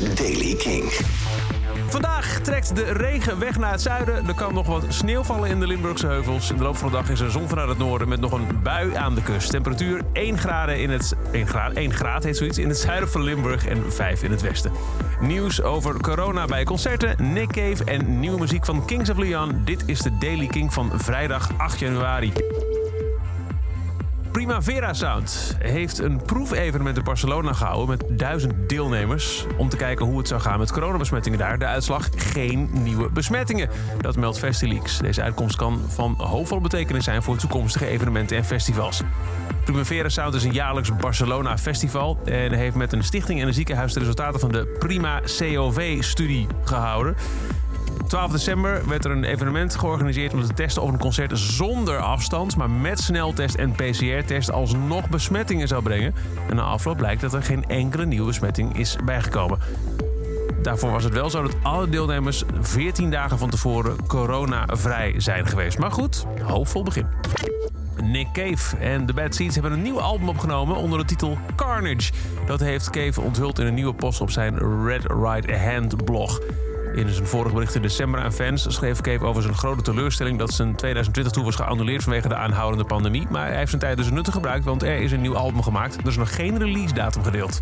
Daily King. Vandaag trekt de regen weg naar het zuiden. Er kan nog wat sneeuw vallen in de Limburgse heuvels. In de loop van de dag is er zon vanuit het noorden met nog een bui aan de kust. Temperatuur 1 graden in het 1 graad, 1 graad heet zoiets in het zuiden van Limburg en 5 in het westen. Nieuws over corona bij concerten, Nick Cave en nieuwe muziek van Kings of Leon. Dit is de Daily King van vrijdag 8 januari. Primavera Sound heeft een proefevenement in Barcelona gehouden met duizend deelnemers. Om te kijken hoe het zou gaan met coronabesmettingen daar. De uitslag: geen nieuwe besmettingen. Dat meldt Festileaks. Deze uitkomst kan van hoofdvolle betekenis zijn voor toekomstige evenementen en festivals. Primavera Sound is een jaarlijks Barcelona festival en heeft met een stichting en een ziekenhuis de resultaten van de Prima COV-studie gehouden. 12 december werd er een evenement georganiseerd om te testen of een concert zonder afstand, maar met sneltest en PCR-test alsnog besmettingen zou brengen. En na afloop blijkt dat er geen enkele nieuwe besmetting is bijgekomen. Daarvoor was het wel zo dat alle deelnemers 14 dagen van tevoren coronavrij zijn geweest. Maar goed, hoopvol begin. Nick Cave en The Bad Seeds hebben een nieuw album opgenomen onder de titel Carnage. Dat heeft Cave onthuld in een nieuwe post op zijn Red Right Hand blog. In zijn vorige bericht in december aan fans schreef Cave over zijn grote teleurstelling dat zijn 2020 tour was geannuleerd vanwege de aanhoudende pandemie. Maar hij heeft zijn tijd dus nuttig gebruikt, want er is een nieuw album gemaakt. Er is nog geen release datum gedeeld.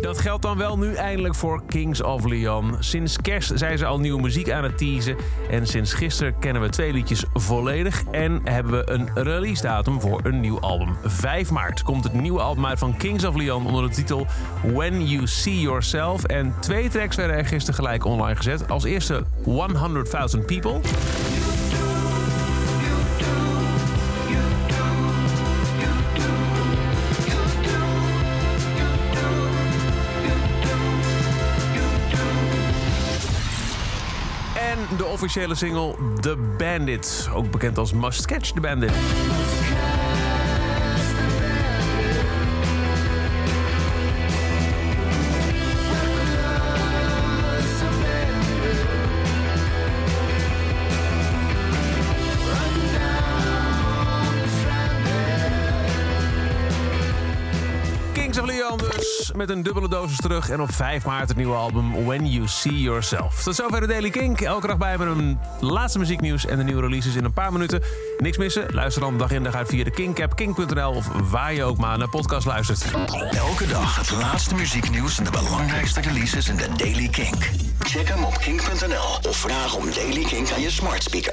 Dat geldt dan wel nu eindelijk voor Kings of Leon. Sinds kerst zijn ze al nieuwe muziek aan het teasen. En sinds gisteren kennen we twee liedjes volledig. En hebben we een release datum voor een nieuw album. 5 maart komt het nieuwe album uit van Kings of Leon onder de titel When You See Yourself. En twee tracks werden er gisteren gelijk online Als eerste 100,000 People. En de officiële single The Bandit, ook bekend als Must Catch the Bandit. Kings of Leon dus, met een dubbele dosis terug. En op 5 maart het nieuwe album When You See Yourself. Tot zover de Daily Kink. Elke dag bij met een laatste muzieknieuws en de nieuwe releases in een paar minuten. Niks missen? Luister dan dag in dag uit via de Kink-app, kink.nl... of waar je ook maar naar podcast luistert. Elke dag het laatste muzieknieuws en de belangrijkste releases in de Daily Kink. Check hem op kink.nl of vraag om Daily Kink aan je smart speaker.